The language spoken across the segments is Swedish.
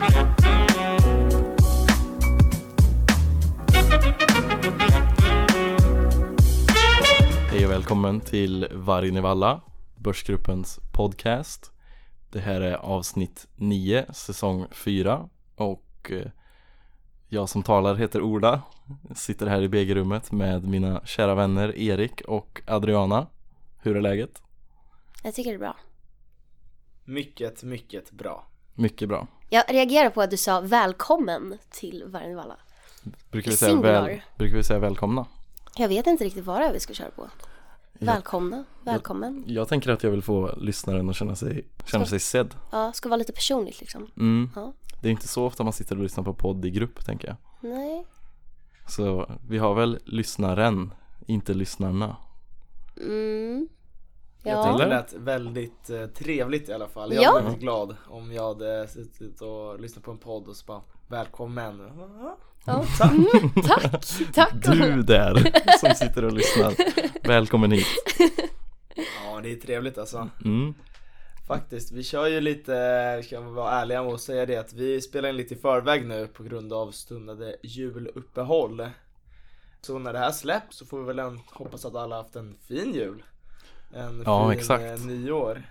Hej och välkommen till Vargen i Valla, Börsgruppens podcast. Det här är avsnitt 9, säsong 4 och eh, jag som talar heter Ola. Sitter här i BG-rummet med mina kära vänner Erik och Adriana. Hur är läget? Jag tycker det är bra. Mycket, mycket bra. Mycket bra. Jag reagerar på att du sa välkommen till Vargvalla. Brukar vi säga, Singular. väl, brukar vi säga välkomna? Jag vet inte riktigt vad det är vi ska köra på. Välkomna, välkommen. Jag tänker att jag vill få lyssnaren att känna sig, känna sig sedd. Ja, ska vara lite personligt liksom. Mm. Ja. Det är inte så ofta man sitter och lyssnar på podd i grupp tänker jag. Nej. Så vi har väl lyssnaren, inte lyssnarna. Mm. Jag Ja. tyckte det lät väldigt eh, trevligt i alla fall. Jag Ja. blev väldigt glad om jag hade suttit och lyssnat på en podd och så bara Välkommen! ja. Mm, tack, tack. Du där som sitter och lyssnar. Välkommen hit. Ja det är trevligt alltså. Mm. Faktiskt, vi kör ju lite, ska vi vara ärliga med att säga det att vi spelar in lite i förväg nu på grund av stundande juluppehåll. Så när det här släpps så får vi väl hoppas att alla haft en fin jul. En Ja, fin exakt. eh, nyår.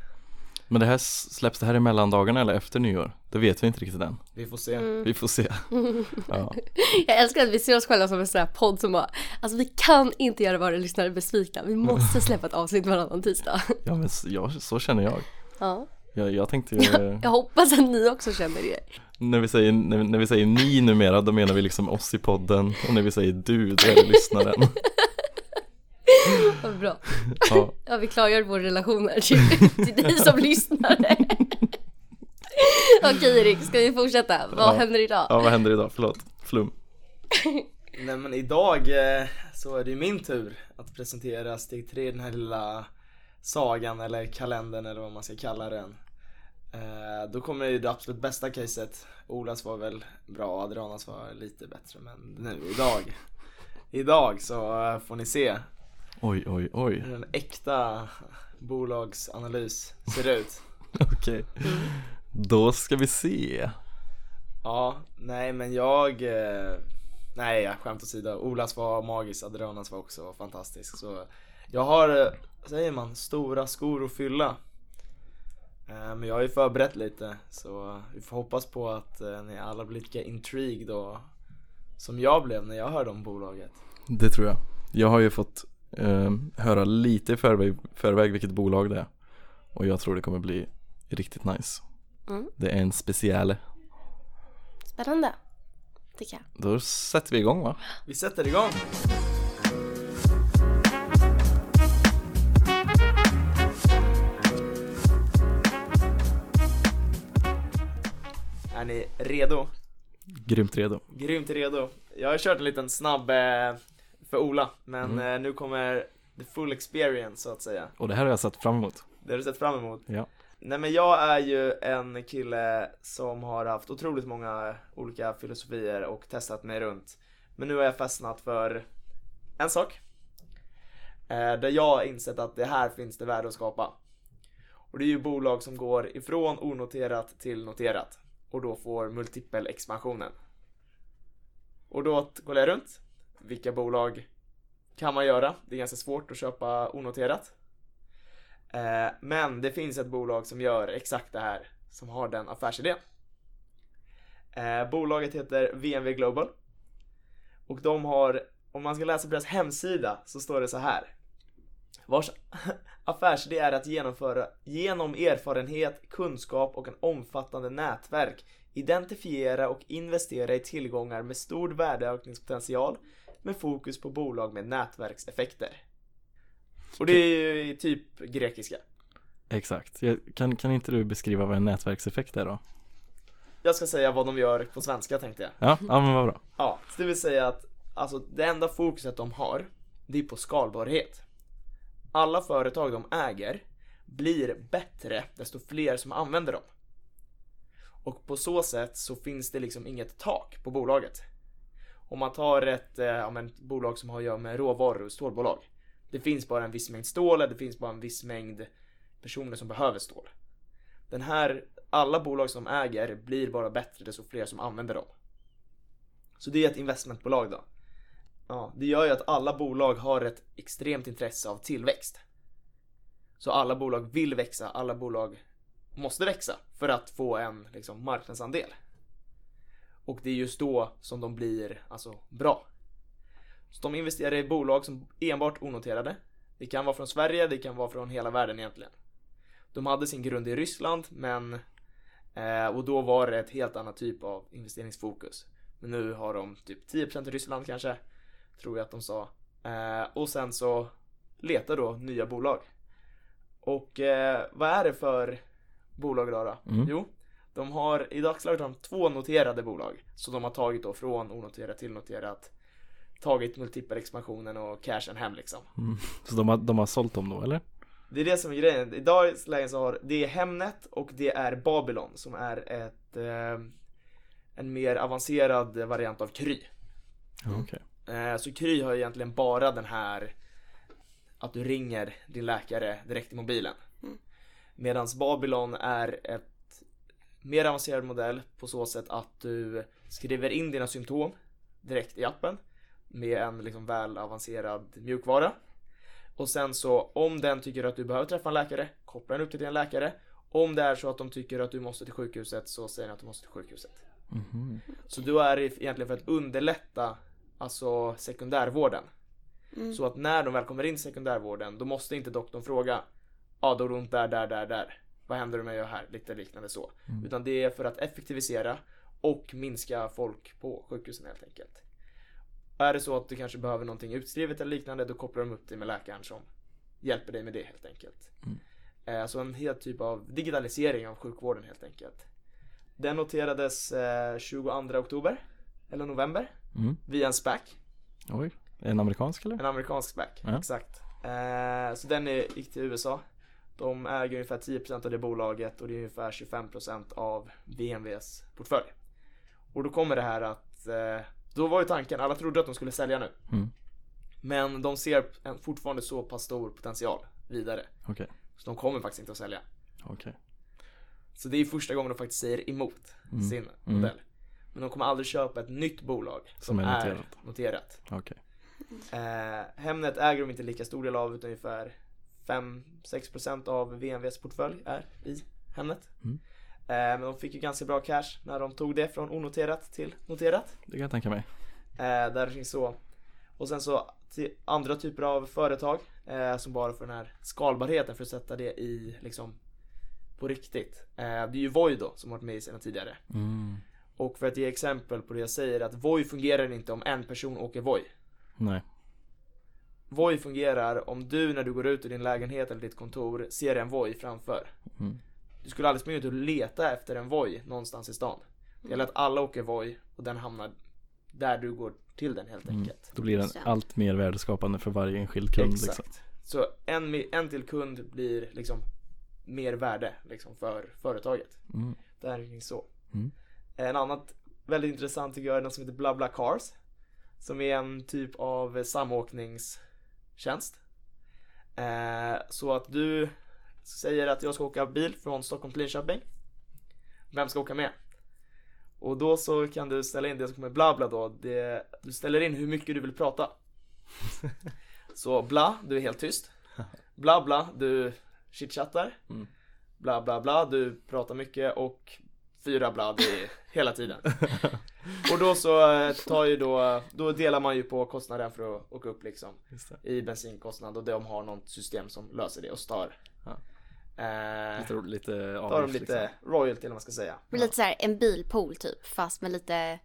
Men det här släpps det här i mellandagarna eller efter nyår? Det vet vi inte riktigt än. Vi får se. Mm. Vi får se. Ja. Jag älskar att vi ser oss själva som en sån här podd som bara, alltså vi kan inte göra våra lyssnare besvikna. Vi måste släppa ett avsnitt varannan tisdag. Ja men s- ja, så känner jag. Ja. Jag, jag tänkte ju, Jag hoppas att ni också känner det. när vi, säger, när, när vi säger ni numera då menar vi liksom oss i podden och när vi säger du då är det lyssnaren. Vad bra. Ja. Ja, vi klargör vår relation här till, till dig som lyssnare. Okej Erik, ska vi fortsätta? Vad Ja. händer idag? ja vad händer idag? Förlåt, flum. Nej men idag eh, så är det ju min tur att presentera steg tre i den här lilla sagan eller kalendern eller vad man ska kalla den. Eh, då kommer ju det absolut bästa caset. Olas var väl bra, Adrianas var lite bättre men nu idag. Idag så eh, får ni se Oj oj oj. hur en äkta bolagsanalys ser ut. Okej. Då ska vi se. Ja, nej men jag eh, Nej jag skämt åsido, Olas var magisk, Adrianas var också fantastisk så Jag har, eh, säger man, stora skor att fylla Eh, Men jag har ju förberett lite så vi får hoppas på att ni alla blir lika intrigued och Som jag blev när jag hörde om bolaget Det tror jag. Jag har ju fått eh, höra lite i förväg, förväg vilket bolag det är. Och jag tror det kommer bli riktigt nice. Mm. Det är en speciell. Spännande, tycker jag. Då sätter vi igång va? Vi sätter igång! Är ni redo? Grymt redo. Grymt redo. Jag har kört en liten snabb eh, för Ola, men Mm. eh, nu kommer the full experience så att säga. Och det här har jag sett fram emot. Det har du sett fram emot. Ja. Nej men jag är ju en kille som har haft otroligt många olika filosofier och testat mig runt. Men nu har jag fastnat för en sak. Eh, där jag har insett att det här finns det värde att skapa. Och det är ju bolag som går ifrån onoterat till noterat. Och då får multipelexpansionen. Och då kollar jag runt. Vilka bolag kan man göra? Det är ganska svårt att köpa onoterat. Eh, men det finns ett bolag som gör exakt det här, som har den affärsidén. Eh, bolaget heter VNV Global. Och de har, om man ska läsa på deras hemsida så står det så här. Vars affärsidé är att genomföra genom erfarenhet, kunskap och en omfattande nätverk identifiera och investera i tillgångar med stor värdeökningspotential med fokus på bolag med nätverkseffekter. Och det är ju typ grekiska. Exakt. Kan, kan inte du beskriva vad en nätverkseffekt är då? Jag ska säga vad de gör på svenska tänkte jag. Ja, ja men vad bra. Ja, så det vill säga att alltså det enda fokuset de har, det är på skalbarhet. Alla företag de äger blir bättre desto fler som använder dem. Och på så sätt så finns det liksom inget tak på bolaget. Om man tar ett, eh, ja, men, ett bolag som har att göra med råvaror och stålbolag. Det finns bara en viss mängd stål, det finns bara en viss mängd personer som behöver stål. Den här alla bolag som äger blir bara bättre desto fler som använder dem. Så det är ett investmentbolag då. Ja, det gör ju att alla bolag har ett extremt intresse av tillväxt. Så alla bolag vill växa, alla bolag måste växa för att få en liksom, marknadsandel. Och det är just då som de blir alltså, bra. Så de investerar i bolag som enbart onoterade. Det kan vara från Sverige, det kan vara från hela världen egentligen. De hade sin grund i Ryssland, men eh, och då var det ett helt annat typ av investeringsfokus. Men nu har de typ 10% i Ryssland kanske, tror jag att de sa. Eh, och sen så letar då nya bolag. Och eh, vad är det för bolag idag då? Mm. Jo, de har i dagsläget har de två noterade bolag. Så de har tagit då från onoterat till noterat. Tagit multipelexpansionen och cashen hem liksom. Mm. Så de har, de har sålt dem då eller? Det är det som är grejen. I dagens läge så har det är Hemnet och det är Babylon som är ett eh, en mer avancerad variant av Kry. Ja, Okej. Eh, så Kry har egentligen bara den här att du ringer din läkare direkt i mobilen. Mm. Medan Babylon är ett mer avancerad modell på så sätt att du skriver in dina symptom direkt i appen med en liksom väl avancerad mjukvara. Och sen så om den tycker att du behöver träffa en läkare, kopplar den upp till din läkare. Om det är så att de tycker att du måste till sjukhuset så säger den att du måste till sjukhuset. Mhm. Så då är egentligen för att underlätta alltså sekundärvården. Mm. Så att när de väl kommer in i sekundärvården då måste inte doktorn fråga Ja, då har du ont där, där, där, där. Vad händer om jag gör här? Lite liknande så. Mm. Utan det är för att effektivisera och minska folk på sjukhusen helt enkelt. Är det så att du kanske behöver någonting utskrivet eller liknande då kopplar de upp dig med läkaren som hjälper dig med det helt enkelt. Mm. Eh, Så en helt typ av digitalisering av sjukvården helt enkelt. Den noterades eh, 22 oktober eller november Mm. via en SPAC. Oj. Den amerikansk eller? En amerikansk SPAC, Ja. exakt. Eh, så den är, gick till USA. De äger ungefär 10% av det bolaget och det är ungefär 25% av VNVs portfölj. Och då kommer det här att, eh, då var ju tanken, alla trodde att de skulle sälja nu. Mm. Men de ser fortfarande så pass stor potential vidare. Okej. Så de kommer faktiskt inte att sälja. Okej. Så det är första gången de faktiskt säger emot Mm. sin Mm. modell. Men de kommer aldrig köpa ett nytt bolag som, Som är är noterat. noterat. Okej. Eh, Hemnet äger de inte lika stor del av utan ungefär 5-6% av VNVs portfölj är i Hemnet. Mm. Eh, men de fick ju ganska bra cash när de tog det från onoterat till noterat. Det kan jag tänka mig. Eh, där finns så. Och sen så till andra typer av företag eh, som bara får den här skalbarheten för att sätta det i liksom på riktigt. Det är ju Voi då som varit med i sedan tidigare. Mm. Och för att ge exempel på det jag säger att Voi fungerar inte om en person åker Voi. Nej. Voi fungerar om du när du går ut ur din lägenhet eller ditt kontor ser en Voi framför. Mm. Du skulle aldrig springa ut och leta efter en Voi någonstans i stan. Det gäller att alla åker Voi och den hamnar där du går till den helt Mm. enkelt. Då blir den allt mer värdeskapande för varje enskild kund Exakt. liksom. Så en, en till kund blir liksom mer värde liksom för företaget. Mm. Det här är så. Mm. En annat väldigt intressant tycker jag är något som heter BlaBla Cars. Som är en typ av samåkningstjänst. Eh, så att du säger att jag ska åka bil från Stockholm till Linköping. Vem ska åka med? Och då så kan du ställa in det som kommer BlaBla då. Det, du ställer in hur mycket du vill prata. Så bla, du är helt tyst. Bla bla, du chitchattar. Mm. Bla bla bla, du pratar mycket och fyra bla, det är hela tiden. Och då så eh, tar ju då, då delar man ju på kostnaden för att åka upp liksom i bensinkostnad och de har något system som löser det och så tar Ja. eh, Lite, lite tar de avgift lite liksom. royalty eller vad man ska säga. Men lite så här en bilpool typ, fast med lite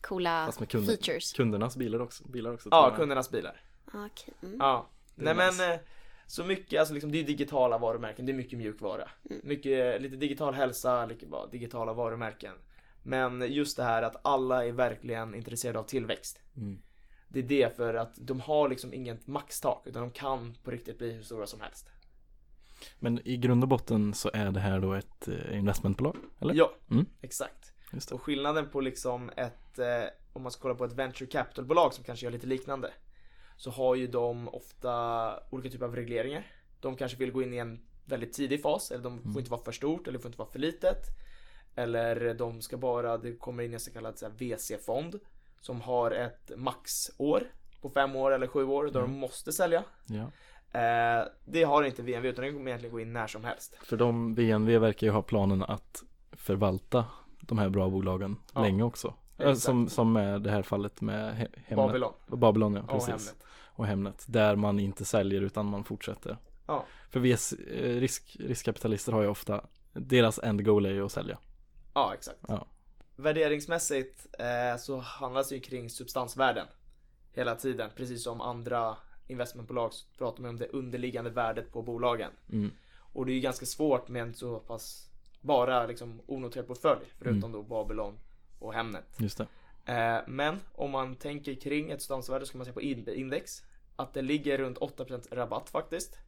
coola Fast med kunder, features. kundernas bilar också. Bilar också Ja, kundernas bilar. Okej. Mm. Ja. Nej är men nice. eh, så mycket, alltså liksom det är digitala varumärken, det är mycket mjukvara. Mm. Mycket, lite digital hälsa, lite bara digitala varumärken. Men just det här att alla är verkligen intresserade av tillväxt. Mm. Det är det för att de har liksom inget maxtak utan de kan på riktigt bli hur stora som helst. Men i grund och botten så är det här då ett eh, investmentbolag? Eller? Ja, Mm. exakt. Och skillnaden på liksom ett, eh, om man ska kolla på ett venture capital-bolag som kanske gör lite liknande. Så har ju de ofta olika typer av regleringar. De kanske vill gå in i en väldigt tidig fas, eller de får Mm. inte vara för stort eller får inte vara för litet. Eller de ska bara, det kommer in en så kallad VC-fond som har ett maxår på fem år eller sju år då Mm. de måste sälja. Ja. Eh, det har inte VNV utan den kommer egentligen gå in när som helst. För de, VNV verkar ju ha planen att förvalta de här bra bolagen Ja. länge också. Eh, Exakt. Som, som är det här fallet med He- Hemnet. Babylon Babylon ja, precis. Och Hemnet. Där man inte säljer utan man fortsätter. Ja. För VS, eh, risk, riskkapitalister har ju ofta, deras end goal är ju att sälja. Ja, exakt. Ja. Värderingsmässigt eh, så handlas det ju kring substansvärden hela tiden. Precis som andra investmentbolag så pratar man om det underliggande värdet på bolagen. Mm. Och det är ju ganska svårt med en så pass bara liksom onoterad portfölj förutom Mm. då Babylon och Hemnet. Just det. Eh, men om man tänker kring ett substansvärde så kan man se på in- index att det ligger runt 8% rabatt faktiskt.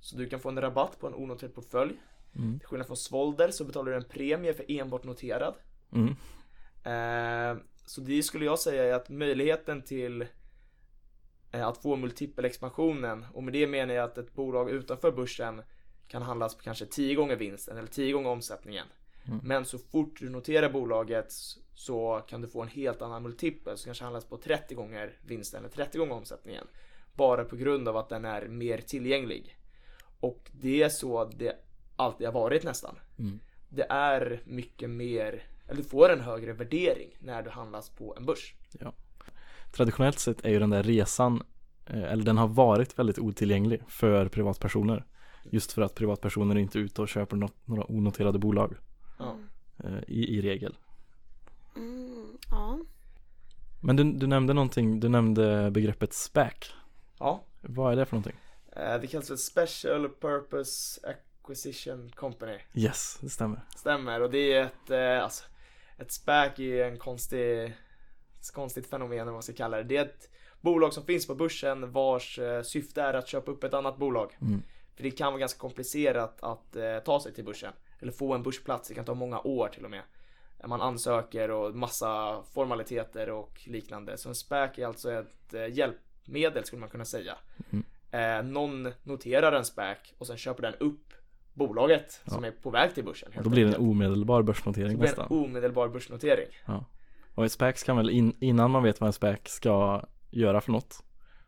Så du kan få en rabatt på en onoterad portfölj. Mm. Till skillnad från Svolder så betalar du en premie för enbart noterad. Mm. Eh, så det skulle jag säga är att möjligheten till eh, att få multipelexpansionen och med det menar jag att ett bolag utanför börsen kan handlas på kanske 10 gånger vinsten eller 10 gånger omsättningen. Mm. Men så fort du noterar bolaget så kan du få en helt annan multipel som kanske handlas på 30 gånger vinsten eller 30 gånger omsättningen. Bara på grund av att den är mer tillgänglig. Och det är så det alltid har varit nästan. Mm. Det är mycket mer, eller du får en högre värdering när du handlas på en börs. Traditionellt sett är ju den där resan, eh, eller den har varit väldigt otillgänglig för privatpersoner. Just för att privatpersoner inte är ute och köper något, några onoterade bolag Ja. I, i regel. Mm, ja. Men du, du nämnde någonting, du nämnde begreppet SPAC. ja. Vad är det för någonting? Eh, Det kallas för Special Purpose Acquisition Company. Yes, det stämmer. Stämmer och det är ett, eh, alltså, ett SPAC är ju en konstig, ett konstigt fenomen eller vad man ska kalla det. Det är ett bolag som finns på börsen vars eh, syfte är att köpa upp ett annat bolag. Mm. För det kan vara ganska komplicerat att eh, ta sig till börsen. Eller få en börsplats, det kan ta många år till och med. Man ansöker och massa formaliteter och liknande. Så en SPAC är alltså ett eh, hjälpmedel skulle man kunna säga. Mm. Eh, någon noterar en SPAC och sen köper den upp bolaget som är på väg till börsen. helt Då blir det en omedelbar börsnotering det blir en nästan. omedelbar börsnotering. Och ett SPAC kan väl, in, innan man vet vad en SPAC ska göra för något,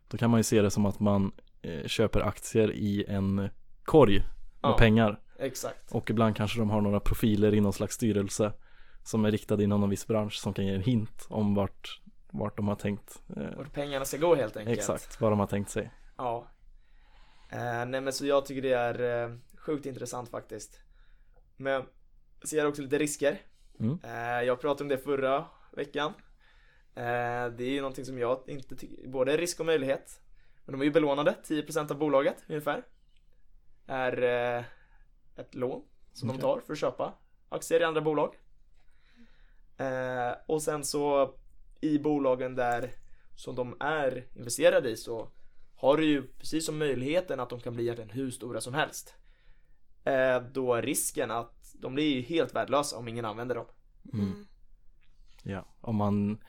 då kan man ju se det som att man eh, köper aktier i en korg med Ja. pengar. Exakt. Och ibland kanske de har några profiler i någon slags styrelse som är riktade inom någon viss bransch som kan ge en hint om vart, vart de har tänkt. Eh, Vart pengarna ska gå helt enkelt. exakt, vad de har tänkt sig. Ja. Eh, nej men så jag tycker det är eh, sjukt intressant faktiskt. Men jag ser också lite risker. Mm. Eh, jag pratade om det förra veckan. Eh, det är ju någonting som jag inte tycker, både risk och möjlighet. Men de är ju belånade, 10% av bolaget ungefär. Är eh, ett lån som de Okej. tar för att köpa aktier i andra bolag. Eh, och sen så i bolagen där som de är investerade i så har du ju precis som möjligheten att de kan bli egentligen hur stora som helst. Eh, då är risken att de blir ju helt värdelösa om ingen använder dem. Mm. Ja, om man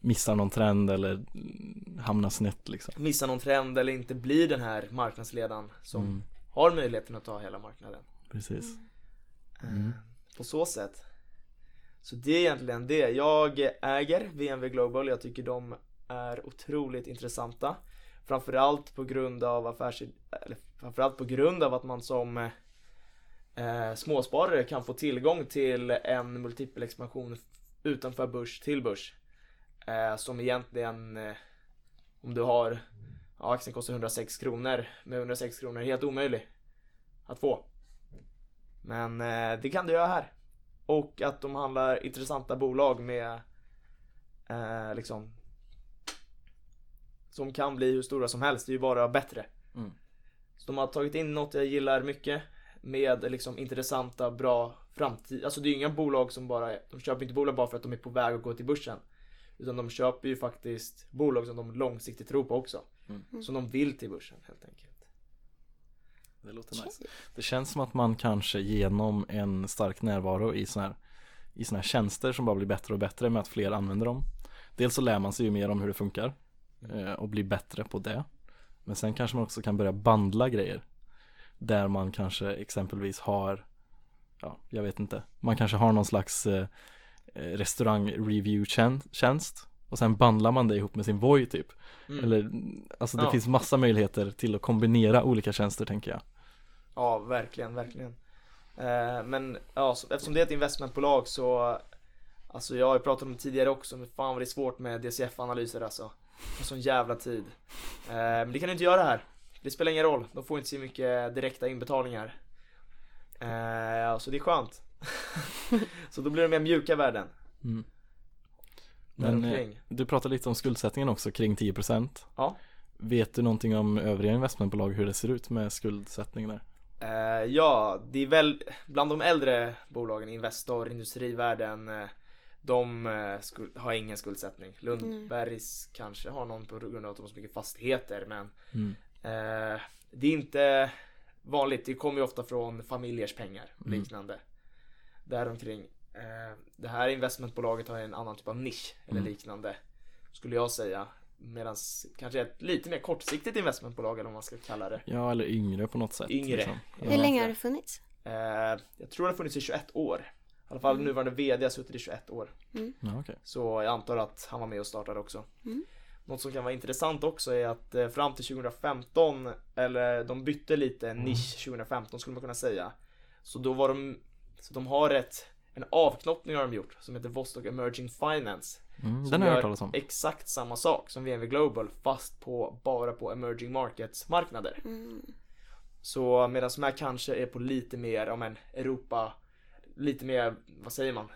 missar någon trend eller mm, hamnar snett liksom. Missar någon trend eller inte blir den här marknadsledaren som Mm, har möjligheten att ta hela marknaden. Precis. Eh, Mm. På så sätt. Så det är egentligen det. Jag äger VNV Global. Jag tycker de är otroligt intressanta. Framförallt på grund av affärs... Eller framförallt på grund av att man som eh, småsparare kan få tillgång till en multipel expansion utanför börs till börs. Eh, som egentligen, eh, om du har, ja, aktien kostar 106 kronor, med 106 kronor helt omöjlig att få. Men eh, det kan du göra här. Och att de handlar intressanta bolag med eh, liksom som kan bli hur stora som helst, det är ju bara bättre. Mm. Så de har tagit in något jag gillar mycket med liksom intressanta, bra framtid. Alltså det är ju inga bolag som bara, de köper inte bolag bara för att de är på väg att gå till börsen. Utan de köper ju faktiskt bolag som de långsiktigt tror på också. Mm. Som de vill till börsen helt enkelt. Det låter nice. Det känns som att man kanske genom en stark närvaro i sådana här, i såna här tjänster som bara blir bättre och bättre med att fler använder dem. Dels så lär man sig ju mer om hur det funkar eh, och blir bättre på det. Men sen kanske man också kan börja bandla grejer. där man kanske exempelvis har ja, jag vet inte, man kanske har någon slags eh, restaurang review tjänst och sen bandlar man det ihop med sin Voi typ Mm. eller alltså det Ja. finns massa möjligheter till att kombinera olika tjänster tänker jag Ja, verkligen, verkligen. Eh, men ja, så, eftersom det är ett investmentbolag så Alltså jag har ju pratat om det tidigare också, men fan vad det är svårt med DCF-analyser alltså. Det sån jävla tid. Eh, men det kan du inte göra här. Det spelar ingen roll, de får inte så mycket direkta inbetalningar. Eh, så det är skönt. så då blir det mer mjuka värden. mm. Men eh, du pratade lite om skuldsättningen också kring 10% Ja. Vet du någonting om övriga investmentbolag hur det ser ut med skuldsättning där? Eh, ja, det är väl bland de äldre bolagen, Investor, Industrivärden, eh, de eh, har ingen skuldsättning. Lundbergs kanske har någon på grund av att de har så mycket fastigheter, men Mm. eh, det är inte vanligt. Det kommer ju ofta från familjers pengar och Mm. liknande. Däromkring. Eh, det här investmentbolaget har en annan typ av nisch eller Mm. liknande, skulle jag säga. Medan kanske ett lite mer kortsiktigt investmentbolag eller vad man ska kalla det. Ja, eller yngre på något sätt Yngre. liksom. Hur Ja. länge har det funnits? Eh, jag tror det har funnits i 21 år. I alla fall Mm. nuvarande VD har suttit i 21 år. Ja, okej Så jag antar att han var med och startade också. Mm. Något som kan vara intressant också är att eh, fram till 2015, eller de bytte lite nisch 2015 skulle man kunna säga. Så då var de, så de har ett, en avknoppning har de gjort som heter Vostok Emerging Finance. mm, Den har jag hört gör talas om exakt samma sak som VNV Global fast på, bara på emerging markets marknader. Mm. Så medan de här kanske är på lite mer, om en Europa, lite mer, vad säger man,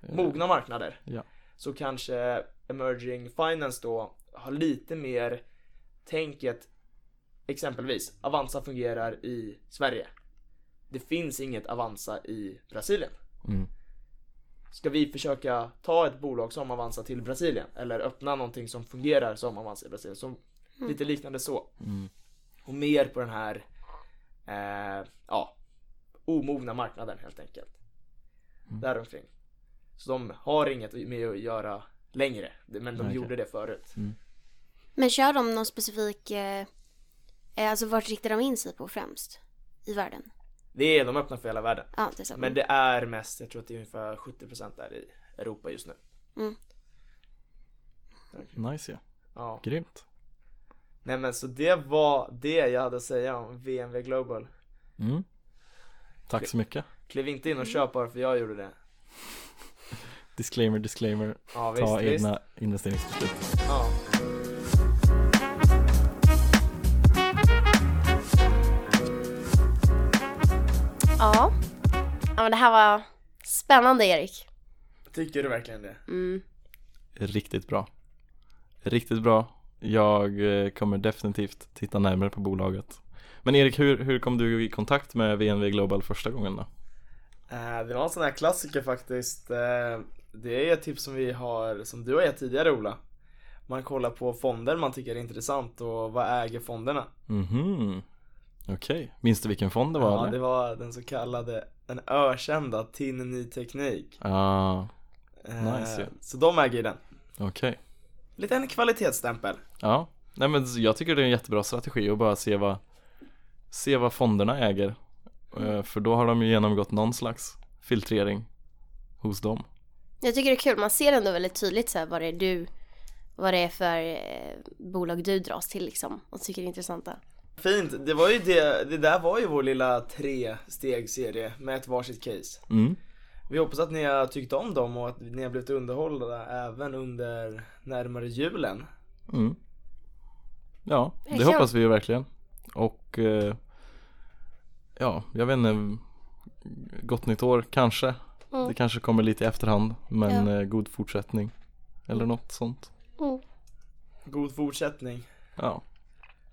mogna marknader. ja. Så kanske emerging finance då har lite mer tänket, exempelvis Avanza fungerar i Sverige. Det finns inget Avanza i Brasilien. mm. Ska vi försöka ta ett bolag som Avanza till Brasilien? Eller öppna någonting som fungerar som Avanza i Brasilien? Så lite liknande så. Mm. Och mer på den här, eh, ja, omogna marknaden helt enkelt. Mm. Däromkring. Så de har inget med att göra längre, men de Okej. gjorde det förut. Men kör de någon specifik, eh, eh, alltså vart riktar de in sig på främst? I världen? Det är de öppna för hela världen. Ja, det är. Men det är mest, jag tror att det är ungefär 70% där i Europa just nu. Nice ja, Ja. grymt Nej men så det var det jag hade att säga om VNV Global. mm. Tack så mycket Kliv inte in och köp bara för jag gjorde det. Disclaimer, disclaimer Ja visst, Ta visst. egna investeringsbeslut Ja. Ja. Ja men det här var spännande Erik. Tycker du verkligen det? Mm. Riktigt bra Riktigt bra Jag eh, kommer definitivt titta närmare på bolaget Men Erik, hur, hur kom du i kontakt med VNV Global första gången då? Eh, Det var en sån här klassiker faktiskt. Eh, Det är ett tips som vi har, som du har gett tidigare Ola. Man kollar på fonder man tycker är intressant och vad äger fonderna? Mhm Okej, minns du vilken fond det var Ja, eller? det var den så kallade, den ökända TIN Ny Teknik. Ja, Eh, Nice, ja. Så de äger ju den. okej Lite en kvalitetsstämpel. Ja, nej men jag tycker det är en jättebra strategi att bara se vad Se vad fonderna äger Eh, För då har de ju genomgått någon slags filtrering hos dem Jag tycker det är kul, man ser ändå väldigt tydligt så här, vad det är du, vad det är för eh, bolag du dras till liksom och tycker det är intressanta. Fint, det var ju det, det där var ju vår lilla tre steg-serie med ett varsitt case. mm. Vi hoppas att ni har tyckt om dem och att ni har blivit underhållna även under närmare julen. Mm. Ja, det hoppas vi ju verkligen Och eh, Ja, jag vet inte Gott nytt år kanske Mm. Det kanske kommer lite i efterhand Men Ja. eh, god fortsättning Eller något sånt Mm. God fortsättning. Ja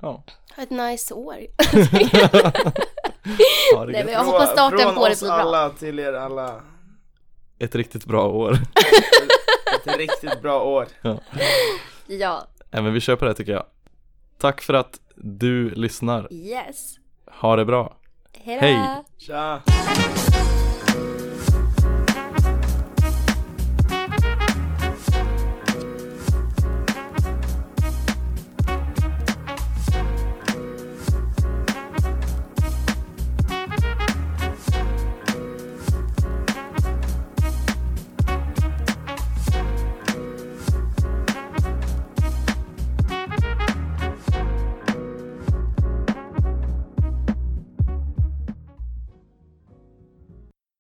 Ja, Ha ett nice år. det Nej, men jag hoppas starten från på året oss blir bra. alla till er alla. Ett riktigt bra år Ett riktigt bra år. Ja, Nej men vi kör på det tycker jag Tack för att du lyssnar yes. Ha det bra Hejdå. Hej. Tja!